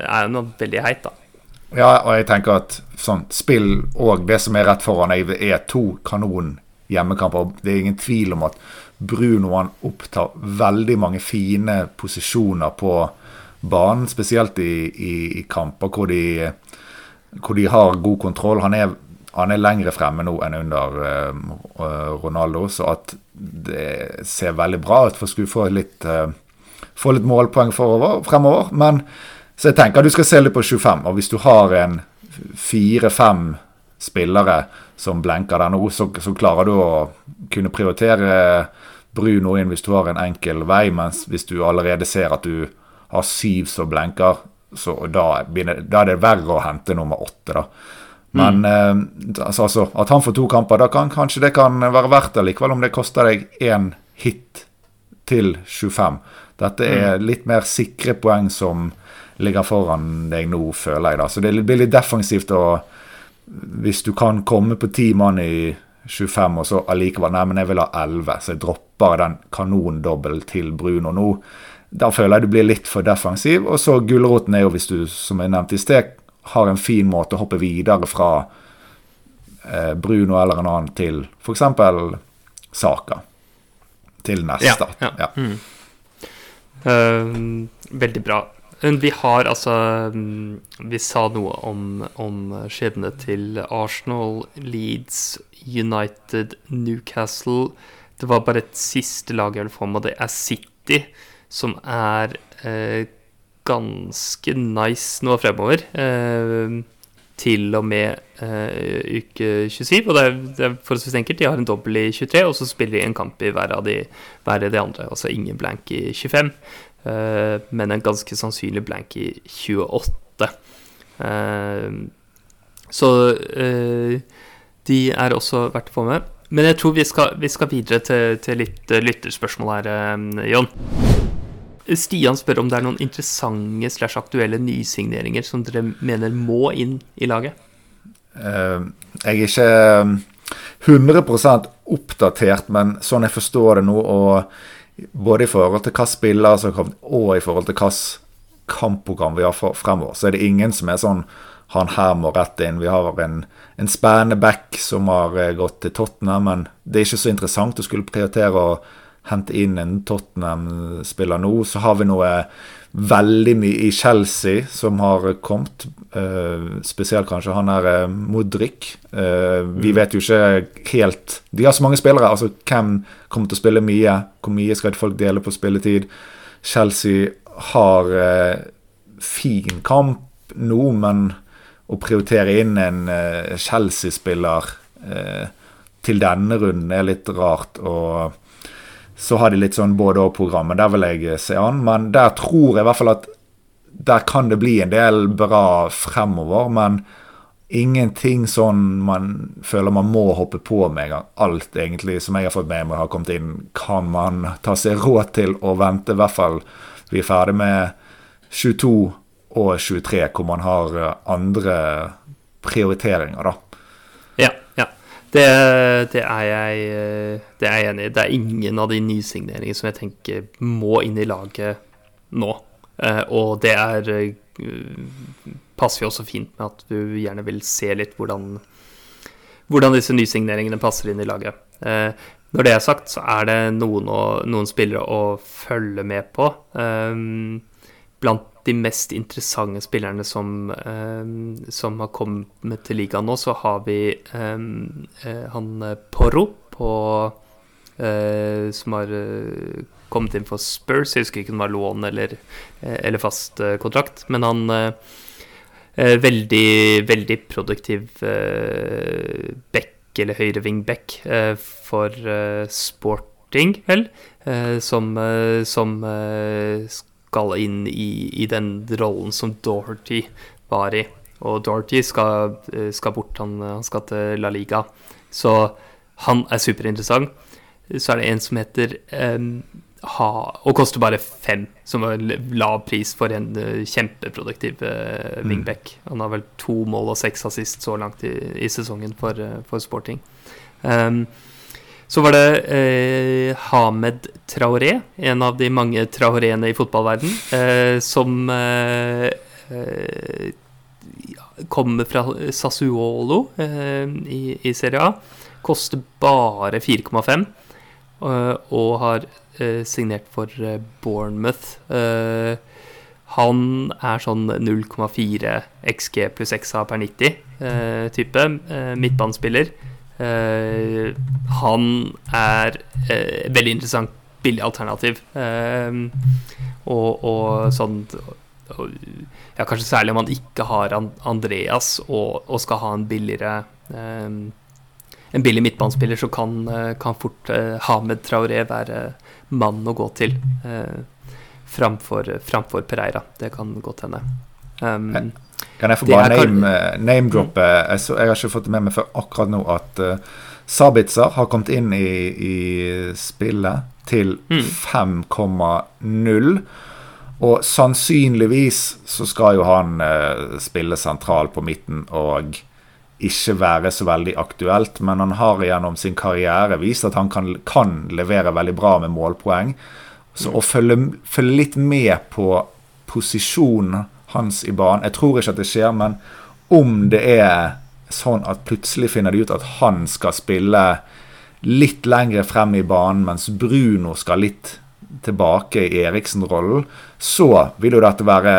er han veldig heit, da. Ja, og jeg tenker at sånn spill og det som er rett foran, er to kanon hjemmekamper. Det er ingen tvil om at Bruno han opptar veldig mange fine posisjoner på banen, spesielt i, i, i kamper hvor de, hvor de har god kontroll. Han er han er lengre fremme nå enn under uh, Ronaldo, så at det ser veldig bra ut for skulle få litt, uh, få litt målpoeng forover, fremover. Men så jeg tenker du skal se litt på 25, og hvis du har en fire-fem spillere som blenker der nå, så, så, klarer du å kunne prioritere Bruno inn hvis du har en enkel vei, mens hvis du allerede ser at du har syv som blenker, så da, da er det verre å hente nummer åtte, da. Men mm. eh, altså, altså, at han får to kamper, da kan kanskje det kan være verdt det likevel, om det koster deg én hit til 25. Dette er mm. litt mer sikre poeng som ligger foran deg nå, føler jeg. da. Så det blir litt defensivt og Hvis du kan komme på ti mann i 25, og så allikevel Nei, men jeg vil ha 11, så jeg dropper den kanondobbel til Bruno nå. Da føler jeg du blir litt for defensiv. Og så gulroten er jo, hvis du, som jeg nevnte i sted, har en fin måte å hoppe videre fra eh, Bruno eller en annen til f.eks. Saka. Til neste. Ja. ja. ja. Mm. Uh, veldig bra. Vi har altså Vi sa noe om, om skjebnene til Arsenal, Leeds, United, Newcastle. Det var bare et siste lag jeg ville få med, det er City, som er eh, ganske nice nå fremover. Eh, til og med eh, uke 27. Og det er, det er forholdsvis enkelt. De har en dobbel i 23, og så spiller de en kamp i hver av de, hver av de andre. Altså ingen blank i 25, uh, eh, men en ganske sannsynlig blank i 28. Uh, eh, så de er også verdt å få med. Men jeg tror vi skal, vi skal videre til, til litt lytterspørsmål her, Jon. Stian spør om det er noen interessante slash aktuelle nysigneringer som dere mener må inn i laget? Uh, jeg er ikke 100 eh, oppdatert, men sånn jeg forstår det nå, og både i forhold til hva spillere som har kommet, og i forhold til hvilket kampprogram vi har fremover, så er det ingen som er sånn han her må rett inn. Vi har en, en spennende back som har eh, gått til Tottenham, men det er ikke så interessant å skulle prioritere å hente inn en Tottenham-spiller nå. Så har vi noe veldig mye i Chelsea som har kommet. Uh, spesielt kanskje han er uh, Modric. Uh, vi mm. vet jo ikke helt De har så mange spillere. altså Hvem kommer til å spille mye? Hvor mye skal folk dele på spilletid? Chelsea har fin kamp nå, men å prioritere inn en Chelsea-spiller til denne runden er litt rart. og så har de litt sånn både-og-programmet. Der vil jeg se an. Men der tror jeg i hvert fall at der kan det bli en del bra fremover. Men ingenting sånn man føler man må hoppe på med en gang. Alt egentlig som jeg har fått med meg har kommet inn, kan man ta seg råd til å vente. I hvert fall vi er ferdig med 22 og 23, hvor man har andre prioriteringer, da. Det, det, er jeg, det, er enig i. Det er ingen av de nysigneringene som jeg tenker må inn i laget nå. Eh, og det er eh, passer jo også fint med at du gjerne vil se litt hvordan, hvordan disse nysigneringene passer inn i laget. Eh, når det er sagt, så er det noen, å, noen spillere å følge med på. Blant de mest interessante spillerne som, eh, som har kommet til ligaen nå, så har vi um, uh, han eh, Porro på eh, Som har uh, kommet inn for Spurs. Jeg husker ikke om det var lån eller, eller fast kontrakt, men han Veldig, veldig produktiv back, eller høyre wingback, for Sporting, vel, som, som skal inn i, i den rollen som Dorothy var i. Og Dorothy skal, eh, skal bort, han, han, skal til La Liga. Så han er superinteressant. Så er det en som heter um, ha, Og koster bare fem, som er lav pris for en uh, kjempeproduktiv uh, wingback. Han har vel to mål og seks assist så langt i, i sesongen for, uh, for sporting. Um, så var det eh, Hamed Traoré, en av de mange traoreene i fotballverden, eh, som eh, eh kommer fra Sassuolo eh, i, i, Serie A. Koster bare 4,5 eh, og har signert for Bournemouth. han er sånn 0,4 XG pluss XA per 90-type midtbanespiller. Uh, han er uh, veldig interessant billig alternativ. Uh, og, og, sånn Ja, kanskje særlig om man ikke har Andreas og, og skal ha en billigere En billig midtbanespiller, så kan, kan fort Hamed Traoré være mannen å gå til framfor, framfor Pereira. Det kan godt hende. Um, kan jeg få bare name-droppe name mm. jeg, jeg, har ikke fått det med meg før akkurat nå at uh, Sabitzer har kommet inn i, i spillet til mm. 5,0. Og sannsynligvis så skal jo han uh, spille sentral på midten og ikke være så veldig aktuelt, men han har gjennom sin karriere vist at han kan, kan levere veldig bra med målpoeng. Så å følge, følge litt med på posisjonen hans i banen. Jeg tror ikke at det skjer, men om det er sånn at plutselig finner de ut at han skal spille litt lengre frem i banen, mens Bruno skal litt tilbake i Eriksen-rollen, så vil jo dette være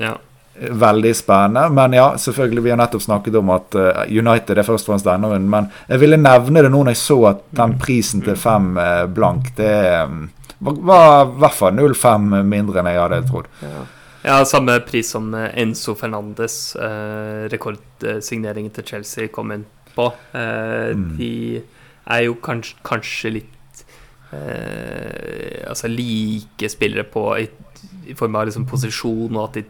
ja. veldig spennende. Men ja, selvfølgelig, vi har nettopp snakket om at uh, United er først og fremst denne runden. Men jeg ville nevne det nå når jeg så at den prisen til fem uh, blank, det um, var i hvert fall 0,5 mindre enn jeg hadde trodd. Ja. Ja, samme pris som Enzo Fernandes, eh, rekordsigneringen til Chelsea, kom inn på. Eh, mm. De er jo kanskje, kanskje litt eh, Altså like spillere på i, i form av liksom posisjon, og at de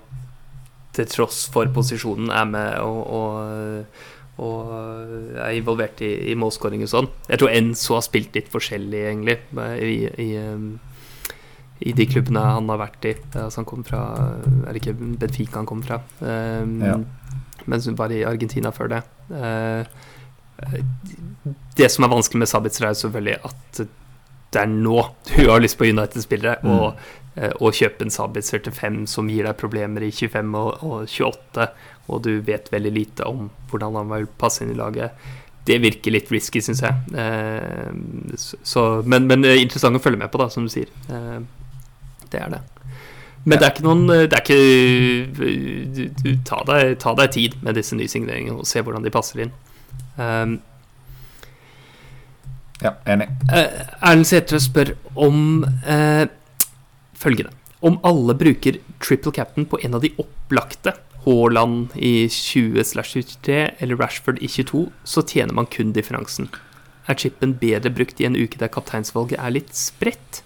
til tross for posisjonen er med og, og, og er involvert i, i målskåring og sånn. Jeg tror Enzo har spilt litt forskjellig, egentlig, i, i, i, de klubbene han har vært i. Altså han kom fra Er det ikke Benfica han kom fra? Um, ja. Mens hun var i Argentina før det. Uh, det som er vanskelig med Sabitzer, er selvfølgelig at det er nå du har lyst på United-spillere. Mm. Og, eh, og kjøpe en Sabitzer til 5 som gir deg problemer i 25 og, og 28, og du vet veldig lite om hvordan han vil passe inn i laget. Det virker litt risky, syns jeg. Eh, så, men, men, interessant å følge med på, da, som du sier. Eh, det er det. Men det er ikke noen det er ikke, du, du, ta, deg, ta, deg, tid med disse nysigneringene og se hvordan de passer inn. Um, ja, enig. Uh, Erlend Sætre spør om uh, følgende. Om alle bruker triple captain på en av de opplagte, Haaland i 20-23 eller Rashford i 22, så tjener man kun differansen. Er chipen bedre brukt i en uke der kapteinsvalget er litt spredt?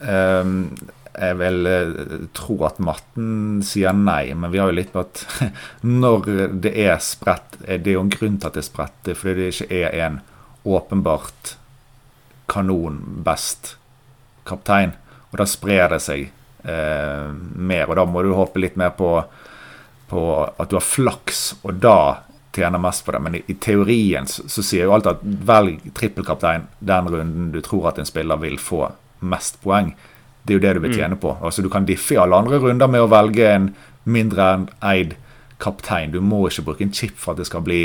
Um, jeg vil eh, tro at matten sier nei, men vi har jo litt på at når det er spredt Det er jo en grunn til at det er spredt, fordi det ikke er en åpenbart kanon best kaptein. Og da sprer det seg eh, mer, og da må du håpe litt mer på, på at du har flaks, og da tjener mest på det. Men i, i teorien så, så, sier jo alt at velg trippelkaptein den runden du tror at en spiller vil få mest poeng. Det er jo det du vil mm. tjene på. Altså Du kan diffe i alle andre runder med å velge en mindre enn eid kaptein. Du må ikke bruke en chip for at det skal bli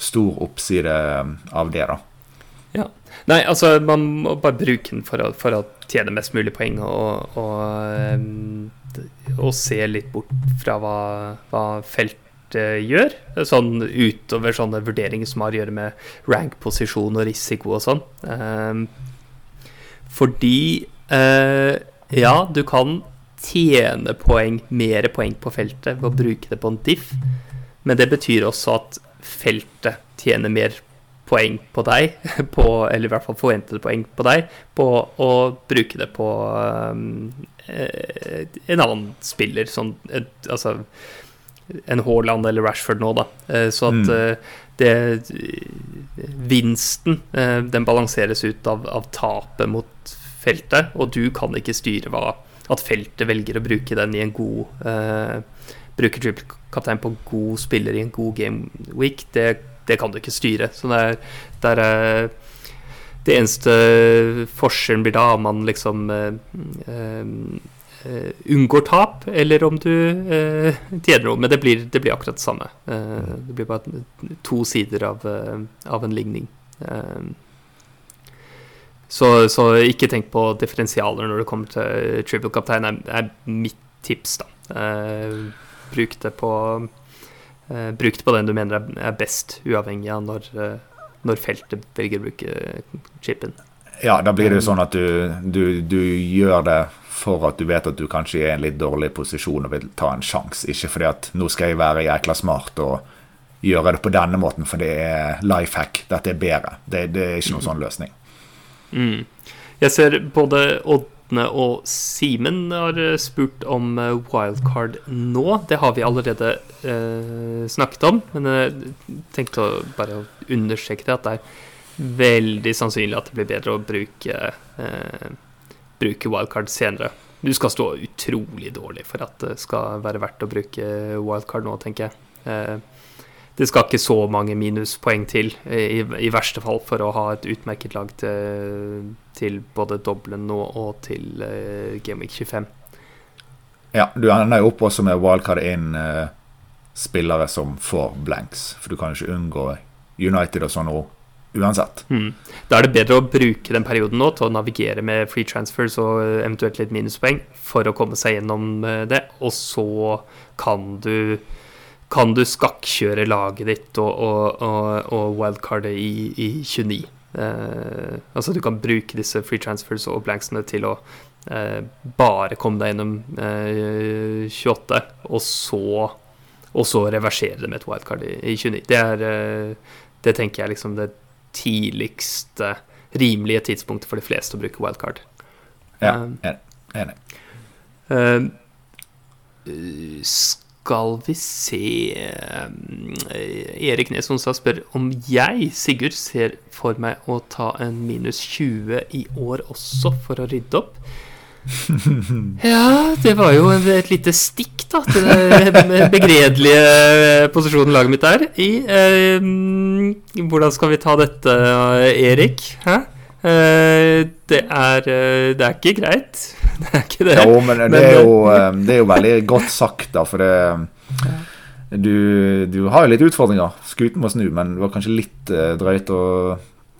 stor oppside um, av det, da. Ja. Nei, altså man må bare bruke den for å, for å tjene mest mulig poeng og, og, um, og, se litt bort fra hva, hva feltet gjør. Sånn utover sånne vurderinger som har å gjøre med rank-posisjon og risiko og sånn. Um, fordi eh, ja, du kan tjene poeng, mer poeng på feltet ved å bruke det på en diff, men det betyr også at feltet tjener mer poeng på deg, på, eller i hvert fall forventede poeng på deg, på å bruke det på um, en annen spiller. Sånn, et, altså en Haaland eller Rashford nå, da. Så at mm. Det Vinsten, den balanseres ut av, av tapet mot feltet, og du kan ikke styre hva at feltet velger å bruke den i en god uh, Bruke trippelkaptein på god spiller i en god game week, det, det kan du ikke styre. Så det er, det, er, eh, det eneste forskjellen blir da om man liksom uh, uh, unngår tap, eller om du tjener noe. Men det blir, det blir akkurat det samme. det blir bare to sider av, av en ligning. Så, så, ikke tenk på differensialer når det kommer til triple captain, er, er mitt tips, da. Eh, bruk, det på, eh, bruk det på den du mener er best, uavhengig av når, eh, når feltet velger å bruke chipen. Ja, da blir det jo sånn at du, du, du, gjør det for at du vet at du kanskje er i en litt dårlig posisjon og vil ta en sjanse. Ikke fordi at nå skal jeg være jækla smart og gjøre det på denne måten, for det er life hack. Dette er bedre. Det, det er ikke noen sånn løsning. Mm. Jeg ser både Ådne og Simen har eh, spurt om eh, wildcard nå. Det har vi allerede eh, snakket om, men jeg tenkte å bare understreke det at det er veldig sannsynlig at det blir bedre å bruke, eh, bruke wildcard senere. Du skal stå utrolig dårlig for at det skal være verdt å bruke wildcard nå, tenker jeg. Eh, det skal ikke så mange minuspoeng til, i, i, verste fall, for å ha et utmerket lag til, til både doblen nå og til uh, Game 25. Ja, du ender jo opp også med wildcard inn spillere som får blanks, for du kan ikke unngå United og sånn nå uansett. Mm. Da er det bedre å bruke den perioden nå til å navigere med free transfers og eventuelt litt minuspoeng for å komme seg gjennom det, og så kan du kan du skakkjøre laget ditt og, og, og, og wildcardet i, i 29. Eh, altså du kan bruke disse free transfers og blanksene til å eh, bare komme deg gjennom eh, 28, og så, og så reversere det med et wildcard i, i 29. Det er eh, Det tenker jeg liksom det tidligste rimelige tidspunktet for de fleste å bruke wildcard. Ja, enig. enig. Uh, skal vi se eh, Erik Nes spør om jeg, Sigurd, ser for meg å ta en minus 20 i år også for å rydde opp. Ja, det var jo et lite stikk da til den begredelige posisjonen laget mitt er i. Eh, hvordan skal vi ta dette, Erik? Hæ? Eh, det er, det er ikke greit. det er ikke det. Jo, men det er jo, eh, det er jo veldig godt sagt, da, for det du, du, har jo litt utfordringer. Skuten må snu, men det var kanskje litt drøyt å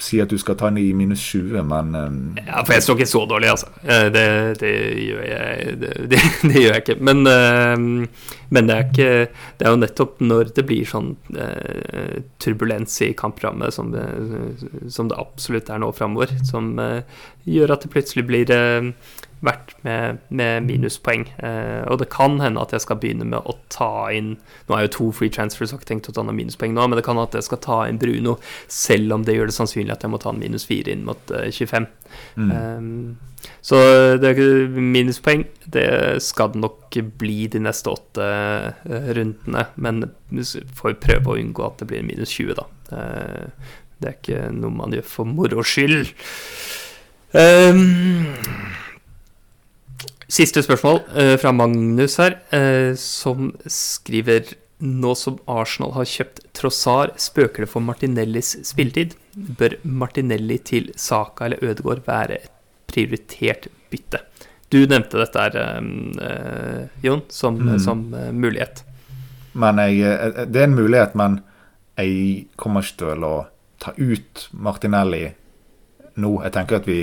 si at du skal ta den i minus 20, men um... Ja, for jeg står ikke så dårlig, altså. Det, det gjør jeg det, det, gjør jeg ikke. Men, uh, men det, er ikke, det er jo nettopp når det blir sånn uh, turbulens i kamprammet, som, som det, absolutt er nå framover, som gjør at det plutselig blir vært med, med minuspoeng. Eh, og det kan hende at jeg skal begynne med å ta inn Nå er jo to free transfers, har ikke tenkt å ta noen minuspoeng nå, men det kan hende at jeg skal ta inn Bruno, selv om det gjør det sannsynlig at jeg må ta en minus fire inn mot eh, 25. Mm. Um, så det, minuspoeng det skal det nok bli de neste åtte uh, rundene, men får prøve å unngå at det blir minus 20, da. Uh, det er ikke noe man gjør for moro skyld. Um, Siste spørsmål uh, fra Magnus her, uh, som skriver Nå som Arsenal har kjøpt Trossar, spøker det for Martinellis spilletid? Bør Martinelli til Saka eller Ødegaard være et prioritert bytte? Du nevnte dette her, uh, Jon, som, mm. som mulighet. Men jeg, det er en mulighet, men jeg kommer ikke til å ta ut Martinelli nå. Jeg tenker at vi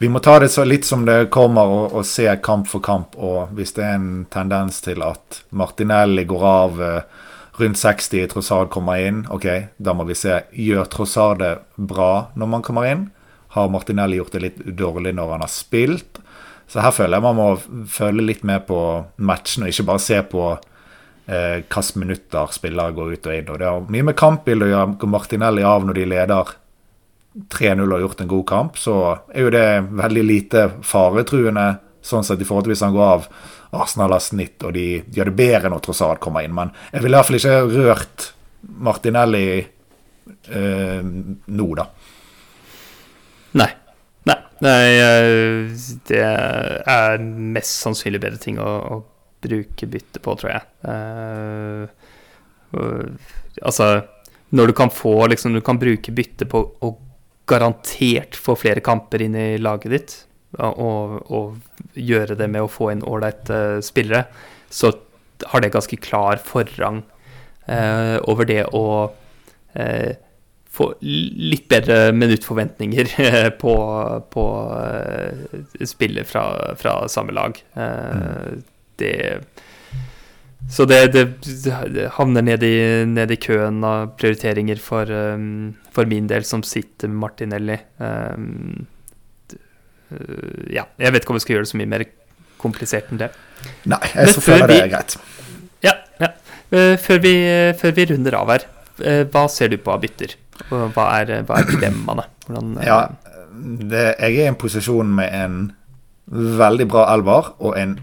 vi må ta det så litt som det kommer, og, og, se kamp for kamp. Og hvis det er en tendens til at Martinelli går av eh, rundt 60, Trossard kommer inn, ok, da må vi se. Gjør Trossard det bra når man kommer inn? Har Martinelli gjort det litt dårlig når han har spilt? Så her føler jeg man må følge litt med på matchen, og ikke bare se på eh, hvilke minutter spillere går ut og inn. Og det har mye med kampbildet å gjøre. Martinelli av når de leder 3-0 og gjort en god kamp, så er jo det veldig lite faretruende sånn sett i forhold til hvis han går av. Arsenal har snitt, og de gjør det bedre når Trossard kommer inn. Men jeg ville iallfall ikke rørt Martinelli eh, nå, da. Nei. Nei. Nei. Det er mest sannsynlig bedre ting å, å bruke bytte på, tror jeg. Uh, uh, altså Når du kan få liksom, Du kan bruke bytte på å garantert få flere kamper inn i laget ditt, og, og gjøre det med å få inn ålreite uh, spillere, så har det ganske klar forrang eh, over det å eh, få litt bedre minuttforventninger på, på spillet fra, fra, samme lag. Mm. Det så det, det, havner ned i, ned i, køen av prioriteringer for, um, for, min del, som sitter med Martinelli. Um, ja, jeg vet ikke om vi skal gjøre det så mye mer komplisert enn det. Nei, jeg så føler det er greit. Ja, ja. Uh, før, vi, før, vi, runder av her, uh, hva ser du på av bytter? Hva er, hva er dilemmaene? Hvordan, uh, ja, det, jeg er i en posisjon med en veldig bra elver og en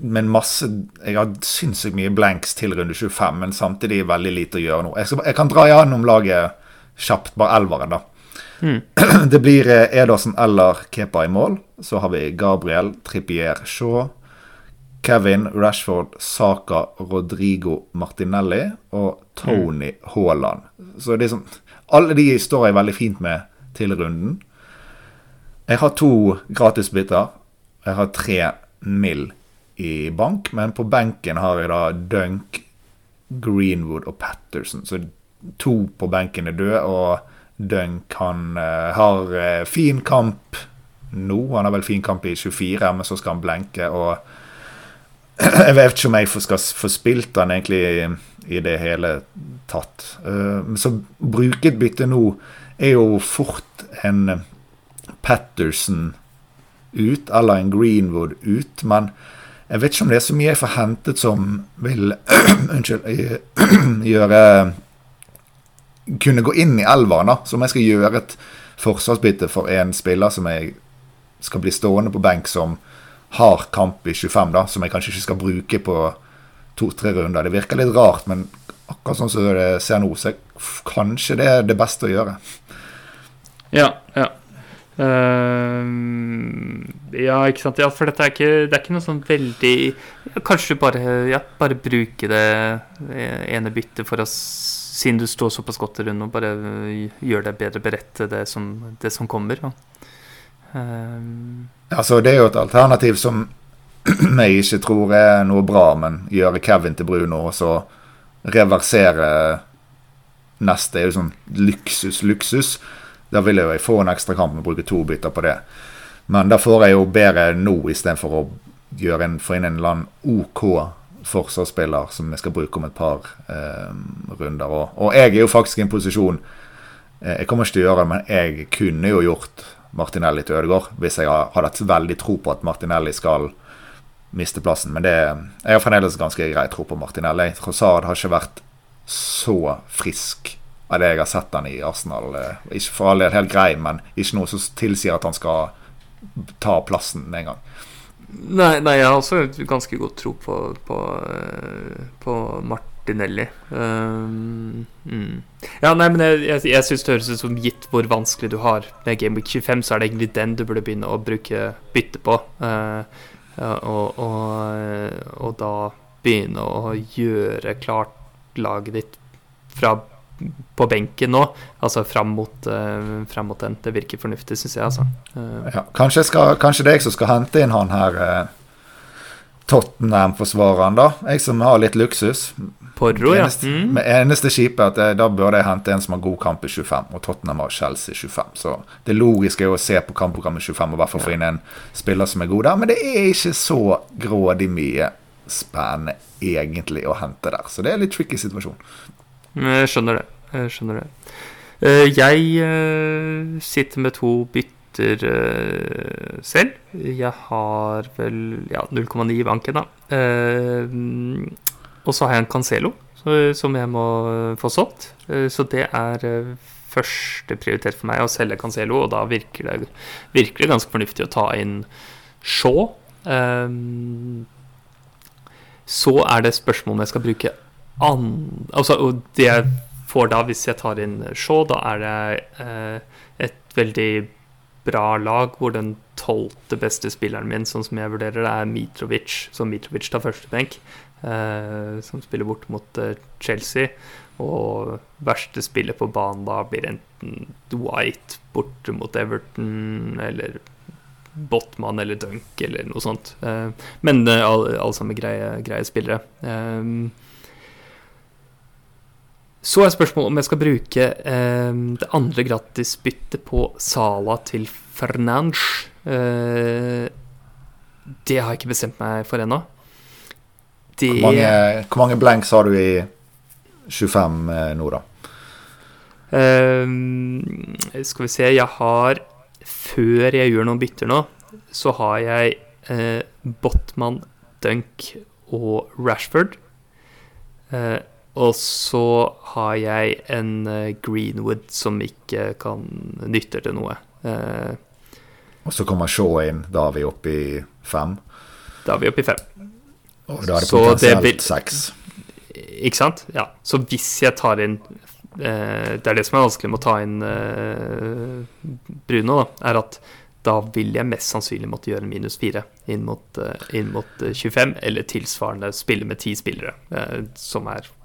men masse Jeg har sinnssykt mye blanks til runde 25, men samtidig veldig lite å gjøre nå. Jeg, skal, jeg kan dra gjennom laget kjapt, bare elveren, da. Mm. Det blir eh, Edersen eller Kepa i mål. Så har vi Gabriel, Trippier, Shaw, Kevin, Rashford, Saka, Rodrigo Martinelli og Tony mm. Haaland. Så det er sånn Alle de står jeg veldig fint med til runden. Jeg har to gratisbiter. Jeg har tre mill i bank, men på benken har jeg da Dunk, Greenwood og Patterson. Så to på benken er døde, og Dunk. Han uh, har uh, fin kamp nå. Han har vel fin kamp i 24, men så skal han blenke. Og jeg vet ikke om jeg skal få spilt han egentlig i, i det hele tatt. Uh, så bruke et bytte nå er jo fort en Patterson ut, eller en Greenwood ut. Men jeg vet ikke om det er så mye jeg får hentet som vil Unnskyld gjøre kunne gå inn i elveren, da. Som om jeg skal gjøre et forsvarsbytte for en spiller som jeg skal bli stående på benk som har kamp i 25, da, som jeg kanskje ikke skal bruke på to-tre runder. Det virker litt rart, men akkurat sånn som det ser nå, så kanskje det er det beste å gjøre. Ja, ja. Uh, ja, ikke sant. Ja, for dette er ikke, det er ikke noe sånn veldig ja, Kanskje bare, ja, bare bruke det ene byttet for å siden du står såpass godt rundt og bare gjør deg bedre beredt til det som, det som kommer. Ja. Um, altså, det er jo et alternativ som jeg ikke tror er noe bra, men gjøre Kevin til Bruno og så reversere neste er jo sånn luksus, luksus. Da vil jeg få en ekstra kamp å bruke to bytter på det. Men da får jeg jo bedre nå istedenfor å gjøre en, få inn en eller annen OK forsvarsspiller som jeg skal bruke om et par eh, runder. Og, og, jeg er jo faktisk i en posisjon eh, Jeg kommer ikke til å gjøre det, men jeg kunne jo gjort Martinelli til Ødegaard hvis jeg hadde hatt veldig tro på at Martinelli skal miste plassen. Men det, jeg har fremdeles ganske grei tro på Martinelli. Trossard har ikke vært så frisk av det jeg har sett han i Arsenal. Eh, ikke for all del helt grei, men ikke noe som tilsier at han skal ta plassen med en gang. Nei, nei, jeg har også ganske god tro på, på, eh, på Martinelli. Um, mm. Ja, nei, men jeg, jeg, jeg syns det høres ut som gitt hvor vanskelig du har med Game Week 25, så er det egentlig den du burde begynne å bruke bytte på. Uh, og, og, og, da begynne å gjøre klart laget ditt fra på benken nå, altså fram mot, uh, fram mot den. Det virker fornuftig, syns jeg. Altså. Uh. Ja, kanskje, skal, kanskje det er jeg som skal hente inn han her uh, Tottenham-forsvareren, da. Jeg som har litt luksus. Porro, ja. Mm. Med eneste skipet at da burde jeg hente en som har god kamp i 25, og Tottenham har Chelsea 25. Så det logiske er å se på kampprogrammet 25 og i hvert fall få inn en spiller som er god der. Men det er ikke så grådig mye spennende egentlig å hente der. Så det er en litt tricky situasjon. Jeg skjønner det. Jeg skjønner det. Eh, jeg eh, sitter med to bytter eh, selv. Jeg har vel ja, 0,9 i banken, da. Og så har jeg en Cancelo som jeg må få solgt. Så det er første prioritet for meg å selge Cancelo, og da virker det, virker det ganske fornuftig å ta inn Shaw. Så er det spørsmål om jeg skal bruke an... Altså, og det jeg får da, hvis jeg tar inn Shaw, da er det eh, et veldig bra lag hvor den tolvte beste spilleren min, sånn som jeg vurderer det, er Mitrovic. Så Mitrovic tar første benk, eh, som spiller bort mot eh, Chelsea. Og verste spillet på banen da blir enten Dwight borte mot Everton, eller Botman eller Dunk eller noe sånt. Eh, men eh, alle, alle sammen greie, greie spillere. Eh, så er spørsmålet om jeg skal bruke eh, det andre gratisbyttet på Sala til Fernange. Eh, det har jeg ikke bestemt meg for ennå. Det... Hvor, hvor mange blanks har du i 25 eh, nå, da? Eh, skal vi se Jeg har Før jeg gjør noen bytter nå, så har jeg eh, Botman, Dunk og Rashford. Eh, og så har jeg en uh, Greenwood som ikke kan nytte til noe. Eh, og så kommer Shaw inn. Da er vi oppe i fem. Da er vi oppe i fem. Og da er det potensielt seks. Ikke sant? Ja. Så hvis jeg tar inn eh, Det er det som er vanskelig med å ta inn Bruno, da, er at da vil jeg mest sannsynlig måtte gjøre minus fire inn mot, inn mot 25, eller tilsvarende spille med ti spillere, som er Eh,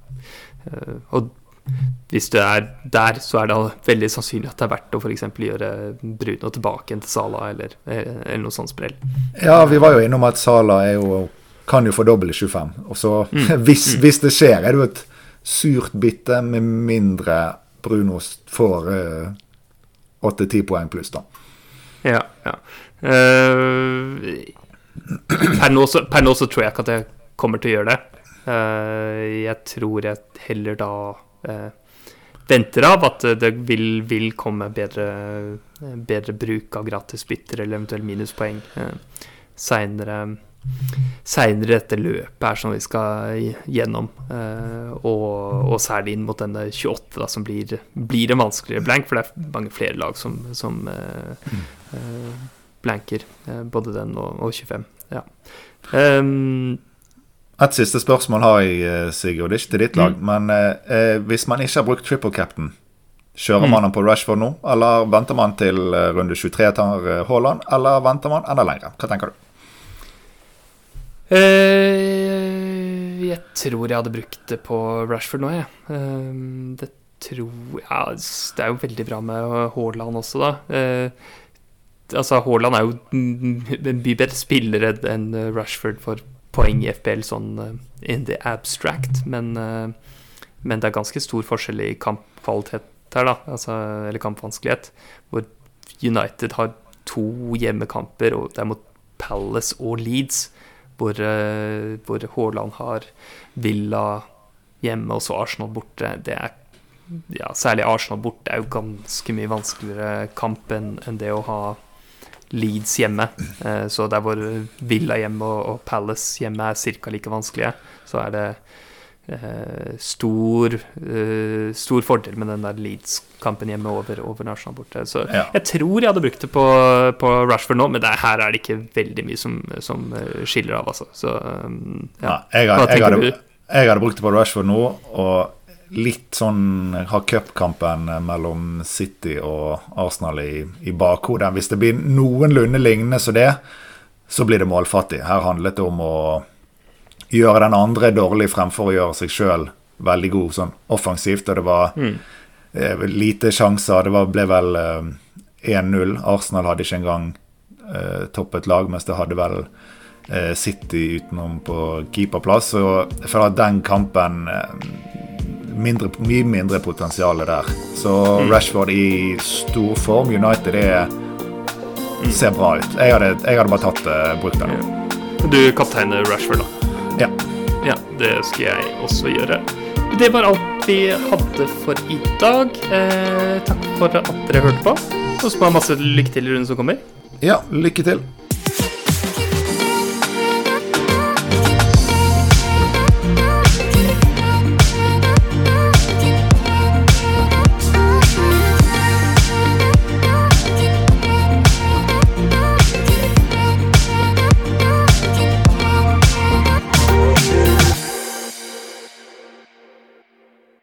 og hvis du er der, så er det veldig sannsynlig at det er verdt å f.eks. gjøre Bruno tilbake til Sala eller, eh, eller noe sånt sprell. Ja, vi var jo innom at Sala jo, kan jo få dobbel 25. Og så, mm. hvis, mm. hvis, det skjer, er det jo et surt bytte med mindre Bruno får uh, åtte-ti poeng pluss, da. Ja, ja. Uh, per, nå så, per, nå så, tror jeg ikke at jeg kommer til å gjøre det. Uh, jeg tror jeg heller da uh, venter av at det vil, vil komme bedre, bedre, bruk av gratisbytter eller eventuelt minuspoeng seinere seinere dette løpet her som vi skal gjennom. Og, og, særlig inn mot denne 28, da, som blir, blir en vanskeligere blank, for det er mange flere lag som, som uh, blanker. både den og, og 25. Ja. Um, et siste spørsmål har jeg, Sigurd. Ikke til ditt lag, mm. men hvis man ikke har brukt triple captain, kjører mm. man den på Rashford nå? Eller venter man til runde 23 tar Haaland? Eller venter man enda lenger? Hva tenker du? Uh, jeg tror jeg hadde brukt det på Rashford nå, jeg. Uh, det tror ja, Det er jo veldig bra med Haaland også, da. Altså, Haaland er jo en mye bedre spiller enn Rashford for poeng i FBL sånn in the abstract, men, men det er ganske stor forskjell i kampkvalitet her, da. Altså, eller kampvanskelighet. Hvor United har to hjemmekamper, og det er mot Palace og Leeds hvor, eh, hvor Haaland har Villa hjemme og så Arsenal borte. Det er ja, Særlig Arsenal borte er jo ganske mye vanskeligere kamp enn det å ha Leeds hjemme. Eh, så der hvor Villa hjemme og, Palace hjemme er ca. like vanskelige, så er det eh, stor, eh, stor fordel med den der Leeds-kampen hjemme over, over Arsenal borte. Så ja. jeg tror jeg hadde brukt det på, på Rashford nå, men det, her er det ikke veldig mye som, som skiller av, altså. Så um, ja. jeg, jeg, hadde, jeg, hadde, brukt det på Rashford nå, og litt sånn ha cupkampen mellom City og Arsenal i, i bakhodet. Hvis det blir noenlunde lignende som det, så blir det målfattig. Her handlet det om å gjøre den andre dårlig fremfor å gjøre seg sjøl veldig god sånn offensivt. Og det var mm. eh, lite sjanser. Det var, ble vel eh, 1-0. Arsenal hadde ikke engang eh, toppet lag, mens det hadde vel eh, City utenom på keeperplass. Og jeg føler at den kampen eh, mindre, Mye mindre potensial der. Så mm. Rashford i stor form. United er, mm. ser bra ut. Jeg hadde, jeg hadde bare tatt uh, brukt den. Du kapteiner Rashford, da? Ja. ja. Det skal jeg også gjøre. Det var alt vi hadde for i dag. Eh, takk for at dere hørte på. Og så bare masse lykke til i runden som kommer. Ja, lykke til.